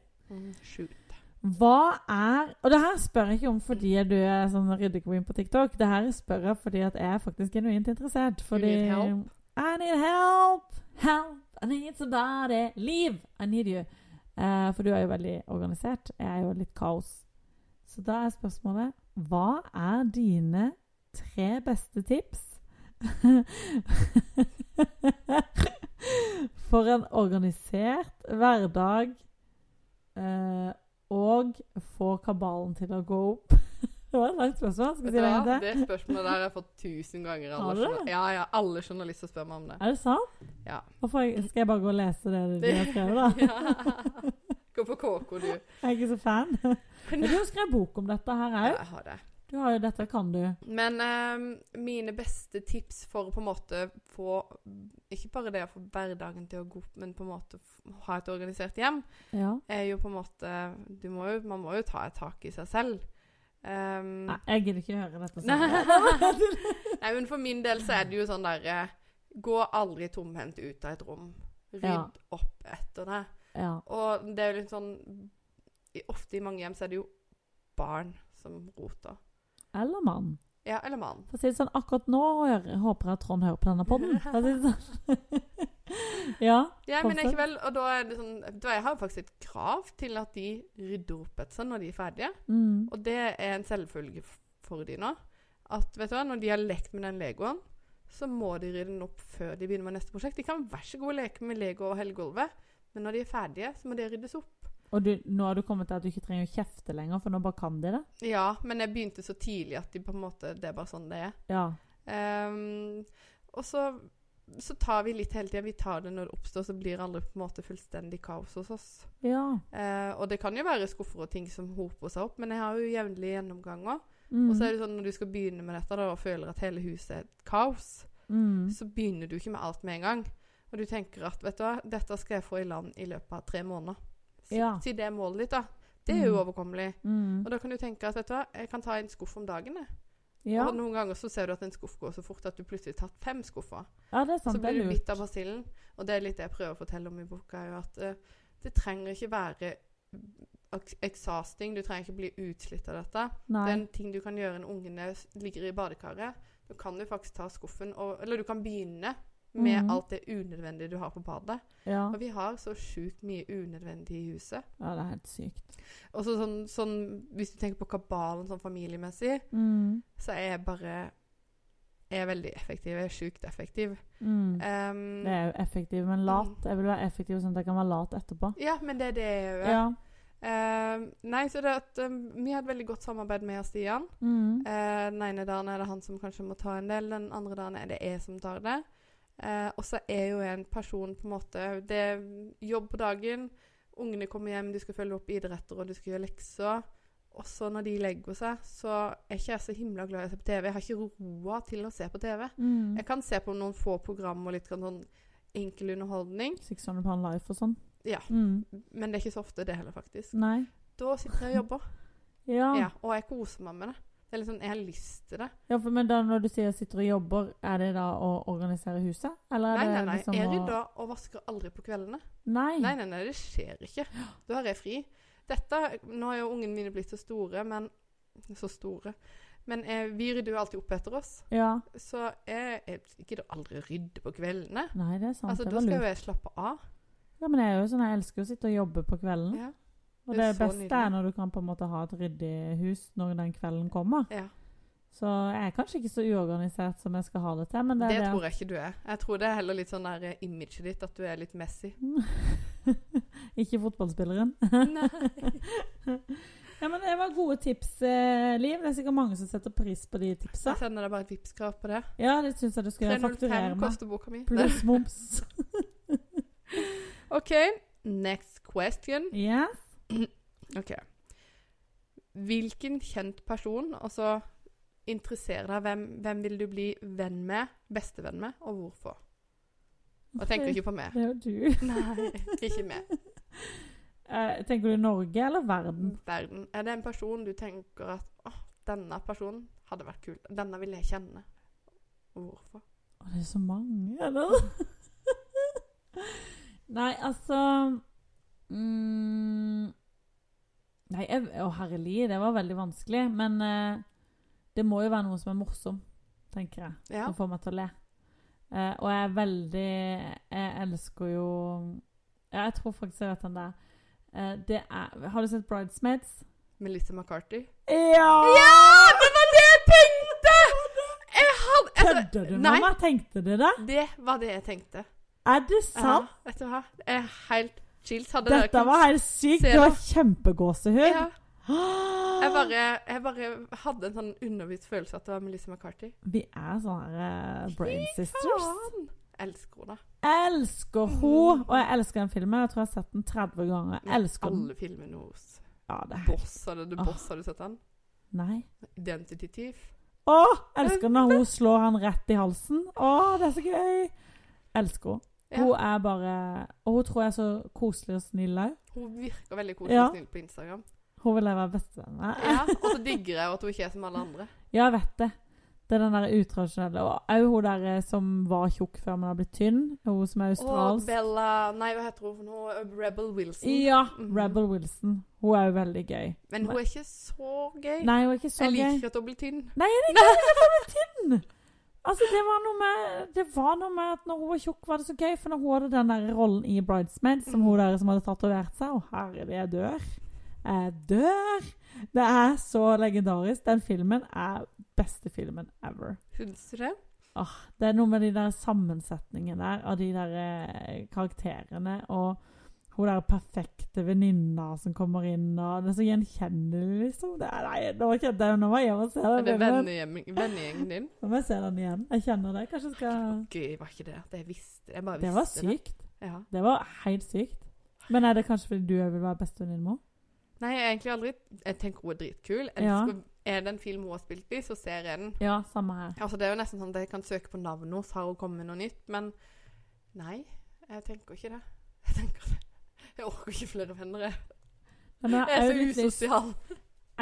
[SPEAKER 2] Shoot.
[SPEAKER 1] Hva er Og det her spør jeg ikke om fordi du er sånn ryddequeen på TikTok. Det her spør jeg fordi at jeg er faktisk genuint interessert. Fordi
[SPEAKER 2] need help?
[SPEAKER 1] I need help! Help! I need somebody. Liv, I need you. Eh, for du er jo veldig organisert. Jeg er jo litt kaos. Så da er spørsmålet Hva er dine tre beste tips for en organisert hverdag eh, og få kabalen til å gå opp? Det var et langt spørsmål. Skal vi si
[SPEAKER 2] du
[SPEAKER 1] det?
[SPEAKER 2] Det spørsmålet der har jeg fått tusen ganger. Alle
[SPEAKER 1] Har du det?
[SPEAKER 2] Ja, ja, alle journalister spør meg om det.
[SPEAKER 1] Er det sant?
[SPEAKER 2] Ja.
[SPEAKER 1] Hvorfor skal jeg bare gå og lese det du har skrevet, da?
[SPEAKER 2] Ja. Gå på KK, du.
[SPEAKER 1] Jeg er ikke så fan. Men du har skrevet bok om dette her
[SPEAKER 2] Ja,
[SPEAKER 1] òg.
[SPEAKER 2] jeg har det.
[SPEAKER 1] Du har jo dette, kan du.
[SPEAKER 2] Men ehm, mine beste tips for å på en måte få Ikke bare det å få hverdagen til å gå opp, men på en måte ha et organisert hjem,
[SPEAKER 1] Ja.
[SPEAKER 2] er jo på en måte du må jo, Man må jo ta et tak i seg selv. Um,
[SPEAKER 1] Nei, jeg gidder ikke høre dette. Sånn.
[SPEAKER 2] Nei, men for min del så er det jo sånn derre Gå aldri tomhendt ut av et rom. Rydd
[SPEAKER 1] Ja.
[SPEAKER 2] opp etter det.
[SPEAKER 1] Ja.
[SPEAKER 2] Og det er jo litt sånn Ofte i mange hjem så er det jo barn som roter.
[SPEAKER 1] Eller mann.
[SPEAKER 2] Ja, eller mann.
[SPEAKER 1] For å si det sånn, akkurat nå jeg håper jeg at Trond hører på denne det sånn. ja.
[SPEAKER 2] Ja, men likevel. Og da er det sånn da Jeg har faktisk et krav til at de rydder opp etter seg når de er ferdige.
[SPEAKER 1] Mm.
[SPEAKER 2] Og det er en selvfølge for de nå. At vet du hva, når de har lekt med den legoen, så må de rydde den opp før de begynner med neste prosjekt. De kan vær så god leke med lego over hele gulvet, men når de er ferdige, så må det ryddes opp.
[SPEAKER 1] Og du, nå har du kommet til at du ikke trenger å kjefte lenger, for nå bare kan de det.
[SPEAKER 2] Ja, men jeg begynte så tidlig at de på en måte, det er bare sånn det er.
[SPEAKER 1] Ja.
[SPEAKER 2] Um, og så, så tar vi litt hele tida. Vi tar det når det oppstår, så blir det aldri på en måte fullstendig kaos hos oss.
[SPEAKER 1] Ja.
[SPEAKER 2] Uh, og det kan jo være skuffer og ting som hoper seg opp, men jeg har jo jevnlige gjennomganger.
[SPEAKER 1] Mm.
[SPEAKER 2] Og så er det sånn når du skal begynne med dette da, og føler at hele huset er et kaos,
[SPEAKER 1] mm.
[SPEAKER 2] så begynner du ikke med alt med en gang. Og du tenker at vet du hva, dette skal jeg få i land i løpet av tre måneder. Si,
[SPEAKER 1] Ja.
[SPEAKER 2] si det målet ditt, da. Det er jo
[SPEAKER 1] Mm.
[SPEAKER 2] overkommelig.
[SPEAKER 1] Mm.
[SPEAKER 2] Og da kan du tenke at vet du hva, jeg kan ta en skuff om dagen. Jeg.
[SPEAKER 1] Ja.
[SPEAKER 2] Og noen ganger så ser du at en skuff går så fort at du plutselig har tatt fem skuffer.
[SPEAKER 1] ja, det er sant.
[SPEAKER 2] så blir du
[SPEAKER 1] midt
[SPEAKER 2] bitt av basillen. Og det er litt det jeg prøver å fortelle om i boka, er jo at uh, det trenger ikke være eksasting, exhausting. Du trenger ikke bli utslitt av dette. Det er en ting du kan gjøre når ungene ligger i badekaret. Da kan du faktisk ta skuffen og Eller du kan begynne med
[SPEAKER 1] mm.
[SPEAKER 2] alt det unødvendige du har på badet.
[SPEAKER 1] Ja.
[SPEAKER 2] Og vi har så sjukt mye unødvendig i huset.
[SPEAKER 1] ja, det er helt sykt.
[SPEAKER 2] Og så sånn, sånn Hvis du tenker på kabalen sånn familiemessig,
[SPEAKER 1] Mm.
[SPEAKER 2] så er jeg bare Jeg er veldig effektiv. Jeg er sjukt effektiv.
[SPEAKER 1] Mm.
[SPEAKER 2] Um,
[SPEAKER 1] Det er jo effektiv, men lat. Jeg vil være effektiv sånn at jeg kan være lat etterpå.
[SPEAKER 2] Ja, men det er det jeg gjør.
[SPEAKER 1] Ja.
[SPEAKER 2] Eh, nei, så det at um, Vi har et veldig godt samarbeid med Stian.
[SPEAKER 1] Mm.
[SPEAKER 2] Uh, den ene dagen er det han som kanskje må ta en del, den andre dagen er det jeg som tar det. Eh, og så er jo en person på en måte Det er jobb på dagen, ungene kommer hjem, du skal følge opp idretter og du skal gjøre lekser. Og så når de legger seg, så er ikke jeg så himla glad i å se på TV. Jeg har ikke roa til å se på TV.
[SPEAKER 1] Mm.
[SPEAKER 2] Jeg kan se på noen få program og litt sånn enkel underholdning,
[SPEAKER 1] Six Hundred Pound Life og sånn.
[SPEAKER 2] Ja.
[SPEAKER 1] Mm.
[SPEAKER 2] men det er ikke så ofte det heller, faktisk.
[SPEAKER 1] Nei.
[SPEAKER 2] Da sitter jeg og jobber.
[SPEAKER 1] Ja.
[SPEAKER 2] Ja, og jeg koser meg med det. Det er litt sånn, Jeg har lyst til det.
[SPEAKER 1] ja for, men da når du sier sitter og jobber, er det da å organisere huset? Eller er
[SPEAKER 2] Nei, nei, nei.
[SPEAKER 1] liksom
[SPEAKER 2] Jeg
[SPEAKER 1] å
[SPEAKER 2] rydder og vasker aldri på kveldene.
[SPEAKER 1] Nei.
[SPEAKER 2] Nei, nei, nei, det skjer ikke. Da har jeg fri. Dette, Nå har jo ungene mine blitt så store, men Så store. Men jeg, vi rydder jo alltid opp etter oss.
[SPEAKER 1] Ja.
[SPEAKER 2] Så jeg, jeg gidder aldri å rydde på kveldene.
[SPEAKER 1] Nei, det er sant.
[SPEAKER 2] Altså, Da skal jo jeg slappe av.
[SPEAKER 1] Ja, men jeg er jo sånn, jeg elsker å sitte og jobbe på kvelden.
[SPEAKER 2] Ja.
[SPEAKER 1] Og
[SPEAKER 2] det
[SPEAKER 1] det beste
[SPEAKER 2] nydelig.
[SPEAKER 1] er når du kan på en måte ha et ryddig hus når den kvelden kommer.
[SPEAKER 2] ja.
[SPEAKER 1] Så jeg er kanskje ikke så uorganisert som jeg skal ha det til, men det
[SPEAKER 2] Det
[SPEAKER 1] er det
[SPEAKER 2] tror jeg ikke du er. Jeg tror det er heller litt sånn der imaget ditt, at du er litt messy.
[SPEAKER 1] Ikke fotballspilleren.
[SPEAKER 2] Nei.
[SPEAKER 1] ja, men det var gode tips, eh, Liv. Det er sikkert mange som setter pris på de tipsa.
[SPEAKER 2] Jeg sender deg bare et Vipps-krav på det.
[SPEAKER 1] Ja, det syns jeg du skal fakturere
[SPEAKER 2] 305
[SPEAKER 1] med. Pluss moms.
[SPEAKER 2] OK, next question.
[SPEAKER 1] Yes.
[SPEAKER 2] Ok. Hvilken kjent person, altså interesserer deg, hvem, hvem vil du bli venn med, bestevenn med, og hvorfor? Og tenker ikke på meg.
[SPEAKER 1] Det er jo du.
[SPEAKER 2] Nei, ikke meg.
[SPEAKER 1] Uh, tenker du Norge eller verden?
[SPEAKER 2] Verden. Er det en person du tenker at åh, denne personen hadde vært kul, denne vil jeg kjenne, og hvorfor?
[SPEAKER 1] Å, det er så mange, eller? Nei, altså mm, Nei, jeg, å herlig, det var veldig vanskelig. Men eh, det må jo være noe som er morsom, tenker jeg.
[SPEAKER 2] Ja.
[SPEAKER 1] Som får meg til å le. Eh, og jeg er veldig Jeg elsker jo Ja, jeg tror faktisk jeg vet den der. Eh, det er Har du sett 'Bridesmaids'?
[SPEAKER 2] Melissa McCarthy.
[SPEAKER 1] Ja!
[SPEAKER 2] det var det jeg tenkte! Jeg hadde, altså,
[SPEAKER 1] Kødder du med meg? Tenkte du det?
[SPEAKER 2] det var det jeg tenkte.
[SPEAKER 1] Er det sant?
[SPEAKER 2] Ja, vet du hva? Jeg er helt chills. Hadde
[SPEAKER 1] Dette var helt sykt. Det var kjempegåsehud.
[SPEAKER 2] Ja, jeg bare, jeg bare hadde en sånn undervist følelse at det var Melissa McCarthy.
[SPEAKER 1] Vi er sånne eh, brain sisters.
[SPEAKER 2] Faen! Elsker henne.
[SPEAKER 1] Elsker hun! Og jeg elsker den filmen. Jeg tror jeg har sett den 30 ganger. Jeg elsker den.
[SPEAKER 2] Alle filmene hos
[SPEAKER 1] Ja, det er
[SPEAKER 2] Boss. Har du, Boss, har du sett den?
[SPEAKER 1] Nei.
[SPEAKER 2] Identity Thief.
[SPEAKER 1] Å! Elsker når hun slår han rett i halsen. Å, det er så gøy! Elsker henne.
[SPEAKER 2] Ja.
[SPEAKER 1] Hun er bare Og hun tror jeg er så koselig og snill òg.
[SPEAKER 2] Hun virker veldig koselig
[SPEAKER 1] Ja.
[SPEAKER 2] og snill på Instagram.
[SPEAKER 1] Hun vil jeg være bestevenn med.
[SPEAKER 2] Ja, Og så digger jeg at hun ikke er som alle andre.
[SPEAKER 1] Ja, jeg vet det. Det er den der utradisjonelle Og òg hun der eh, som var tjukk før man har blitt tynn. Hun som er
[SPEAKER 2] Og
[SPEAKER 1] Å,
[SPEAKER 2] Bella Nei, hva heter hun for noe? Rebel Wilson.
[SPEAKER 1] Ja,
[SPEAKER 2] Mhm.
[SPEAKER 1] Rebel Wilson. Hun er jo veldig gøy.
[SPEAKER 2] Men hun er ikke så gøy.
[SPEAKER 1] Nei, hun er ikke så
[SPEAKER 2] jeg
[SPEAKER 1] gøy.
[SPEAKER 2] liker ikke at hun blir tynn.
[SPEAKER 1] Nei, jeg liker ikke at hun blir tynn! Altså, det var, med, det var noe med at når hun var tjukk, var det så gøy. For når hun hadde den der rollen i Bridesmaids, som hun der som hadde tatovert seg Å, herre, jeg dør. Jeg dør! Det er så legendarisk. Den filmen er beste filmen ever.
[SPEAKER 2] Syns du det?
[SPEAKER 1] Det er noe med de der sammensetningene der av de der eh, karakterene. Og hun der perfekte venninna som kommer inn, og det er så gjenkjennelig, liksom. Det er, nei, nå kjente jeg Nå må jeg hjem og se
[SPEAKER 2] Er
[SPEAKER 1] den
[SPEAKER 2] det vennegjengen din?
[SPEAKER 1] Nå må jeg se den igjen. Jeg kjenner det. Kanskje jeg skal
[SPEAKER 2] Gøy, var ikke det? Det jeg visste. Jeg bare
[SPEAKER 1] Det var
[SPEAKER 2] sykt.
[SPEAKER 1] sykt.
[SPEAKER 2] Ja.
[SPEAKER 1] Det var helt sykt. Men er det kanskje fordi du vil være bestevenninne med henne?
[SPEAKER 2] Nei, jeg har egentlig aldri Jeg tenker hun er dritkul.
[SPEAKER 1] Ja.
[SPEAKER 2] Er det en film hun har spilt i, så ser jeg den.
[SPEAKER 1] Ja, samme her.
[SPEAKER 2] Altså, det er jo nesten sånn at jeg kan søke på navnet hennes. Har hun kommet med noe nytt? Men nei, jeg tenker ikke det. Jeg tenker det. Jeg orker ikke flere venner, jeg.
[SPEAKER 1] Men jeg
[SPEAKER 2] er så usosial.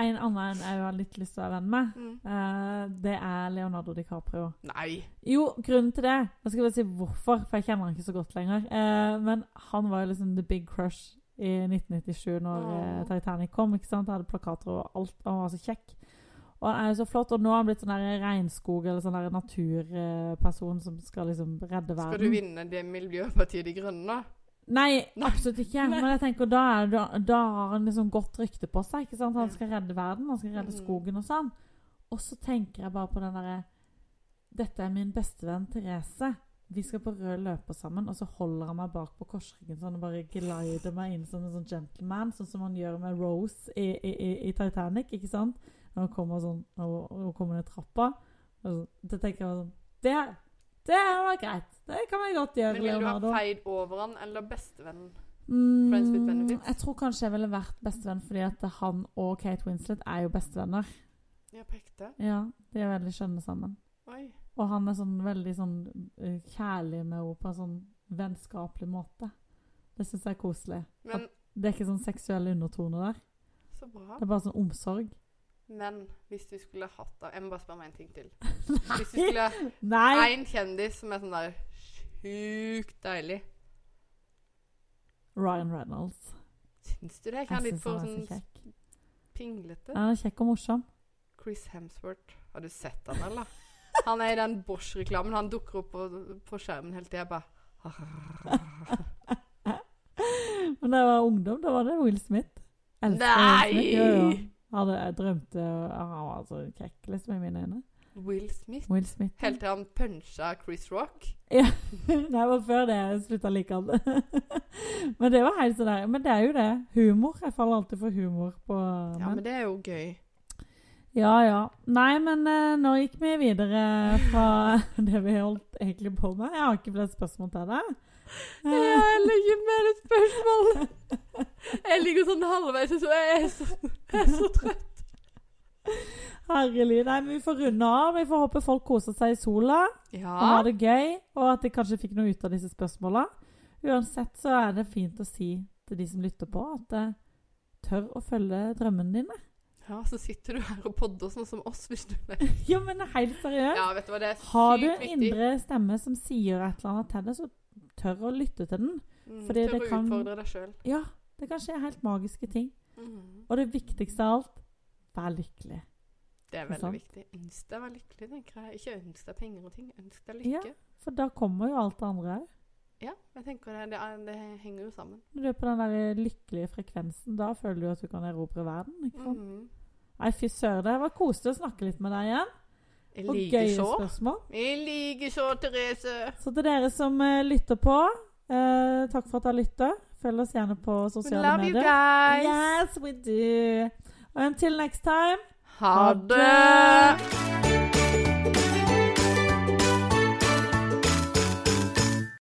[SPEAKER 1] en annen jeg har litt lyst til å være venn med.
[SPEAKER 2] Mm.
[SPEAKER 1] uh, det er Leonardo DiCaprio.
[SPEAKER 2] Nei.
[SPEAKER 1] Jo, grunnen til det Jeg skal bare si hvorfor, for jeg kjenner han ikke så godt lenger. Uh, men han var jo liksom the big crush i 1997 når eh, Titanic kom. ikke sant? Jeg hadde plakater og alt, og han var så kjekk. Og han er jo så flott, og nå har han blitt sånn der regnskog eller sånn der naturperson som skal liksom redde verden.
[SPEAKER 2] Skal du vinne det Miljøpartiet De Grønne?
[SPEAKER 1] Nei,
[SPEAKER 2] Nei.
[SPEAKER 1] absolutt ikke.
[SPEAKER 2] Nei.
[SPEAKER 1] Men jeg tenker, da, er, det- da, har han liksom godt rykte på seg. ikke sant? Han skal redde verden, han skal redde
[SPEAKER 2] Mhm.
[SPEAKER 1] skogen og sånn. Og så tenker jeg bare på den derre Dette er min bestevenn Therese. Vi skal på rød løper sammen, og så holder han meg bak på korsryggen sånn og bare glider meg inn som en sånn gentleman, sånn som han gjør med Rose i, i, i, Titanic, ikke sant? Når hun kommer sånn, når hun kommer ned trappa. Og så, det tenker jeg sånn Det, det var greit. Det kan vi godt gjøre,
[SPEAKER 2] Men vil du ha feid over han eller bestevennen?
[SPEAKER 1] Mm,
[SPEAKER 2] Friends with benefits?
[SPEAKER 1] Jeg tror kanskje jeg ville vært bestevenn fordi at han og Kate Winslet er jo bestevenner.
[SPEAKER 2] Ja, på ekte?
[SPEAKER 1] Ja, De er veldig skjønne sammen.
[SPEAKER 2] Oi.
[SPEAKER 1] Og han er sånn veldig sånn eh, kjærlig med henne på en sånn vennskapelig måte. Det syns jeg er koselig.
[SPEAKER 2] Men
[SPEAKER 1] Det er ikke sånn seksuelle undertoner der.
[SPEAKER 2] så bra.
[SPEAKER 1] Det er bare sånn omsorg.
[SPEAKER 2] Men hvis du skulle hatt da Jeg må bare spørre meg en ting til. Hvis du skulle
[SPEAKER 1] Nei!
[SPEAKER 2] en kjendis som er sånn der sjukt deilig
[SPEAKER 1] Ryan Reynolds.
[SPEAKER 2] Syns du det? Jeg kan
[SPEAKER 1] Jeg
[SPEAKER 2] litt
[SPEAKER 1] syns
[SPEAKER 2] for
[SPEAKER 1] han er så
[SPEAKER 2] sånn
[SPEAKER 1] kjekk.
[SPEAKER 2] pinglete.
[SPEAKER 1] Han er kjekk og morsom.
[SPEAKER 2] Chris Hemsworth. Har du sett han, eller? Han er i den Bosch-reklamen. Han dukker opp på, på skjermen hele tida. Bare
[SPEAKER 1] Men da jeg var ungdom, da var det Will Smith. Elsker
[SPEAKER 2] Nei!
[SPEAKER 1] Will Smith. Jo, jo. Hadde, jeg drømte Han var så kjekk, liksom, i mine øyne.
[SPEAKER 2] Will Smith.
[SPEAKER 1] Will Smith.
[SPEAKER 2] Helt til han puncha Chris Rock.
[SPEAKER 1] Ja. Det var før det jeg slutta å like han. men det var helt sånn der Men det er jo det. Humor. Jeg faller alltid for humor på
[SPEAKER 2] Ja, men det er jo gøy.
[SPEAKER 1] Ja, ja. Nei, men uh, nå gikk vi videre fra det vi holdt egentlig på med. Jeg har ikke flere spørsmål til deg.
[SPEAKER 2] Jeg ikke mer et spørsmål. Jeg ligger sånn halvveis, så jeg er så, jeg er så trøtt.
[SPEAKER 1] Herlig. Nei, men vi får runde av. Vi får håpe folk koser seg i sola og har det gøy, og at de kanskje fikk noe ut av disse spørsmåla. Uansett så er det fint å si til de som lytter på, at eh, tør å følge drømmene dine.
[SPEAKER 2] ja, så sitter du her og podder sånn som oss, hvis du
[SPEAKER 1] Jo, men helt seriøst.
[SPEAKER 2] Ja, vet du hva, det er sykt
[SPEAKER 1] Har du en indre stemme som sier et eller annet til deg, så tør å lytte til den.
[SPEAKER 2] Mm,
[SPEAKER 1] fordi
[SPEAKER 2] Tør
[SPEAKER 1] det
[SPEAKER 2] å utfordre deg sjøl.
[SPEAKER 1] Ja, det kan skje helt magiske ting.
[SPEAKER 2] Mm.
[SPEAKER 1] Og det viktigste av alt vær lykkelig.
[SPEAKER 2] Det er veldig viktig. Ønsk deg å være lykkelig, tenker jeg. Ikke ønsk deg penger og ting. Ønsk deg lykke. Ja.
[SPEAKER 1] For da kommer jo alt det andre òg.
[SPEAKER 2] Ja, jeg tenker det, det, er- det henger jo sammen.
[SPEAKER 1] Når du er på den der lykkelige frekvensen, da føler du at du kan erobre verden. ikke sant?
[SPEAKER 2] Mhm.
[SPEAKER 1] Nei, fy søren. Det var koselig å snakke litt med deg igjen. Og gøye
[SPEAKER 2] så.
[SPEAKER 1] spørsmål.
[SPEAKER 2] Jeg liker så, Therese.
[SPEAKER 1] Så til dere som uh, lytter på, uh, takk for at dere lytter. Følg oss gjerne på
[SPEAKER 2] We
[SPEAKER 1] sosiale
[SPEAKER 2] love you guys.
[SPEAKER 1] Yes, we do. And until next time.
[SPEAKER 2] Ha det.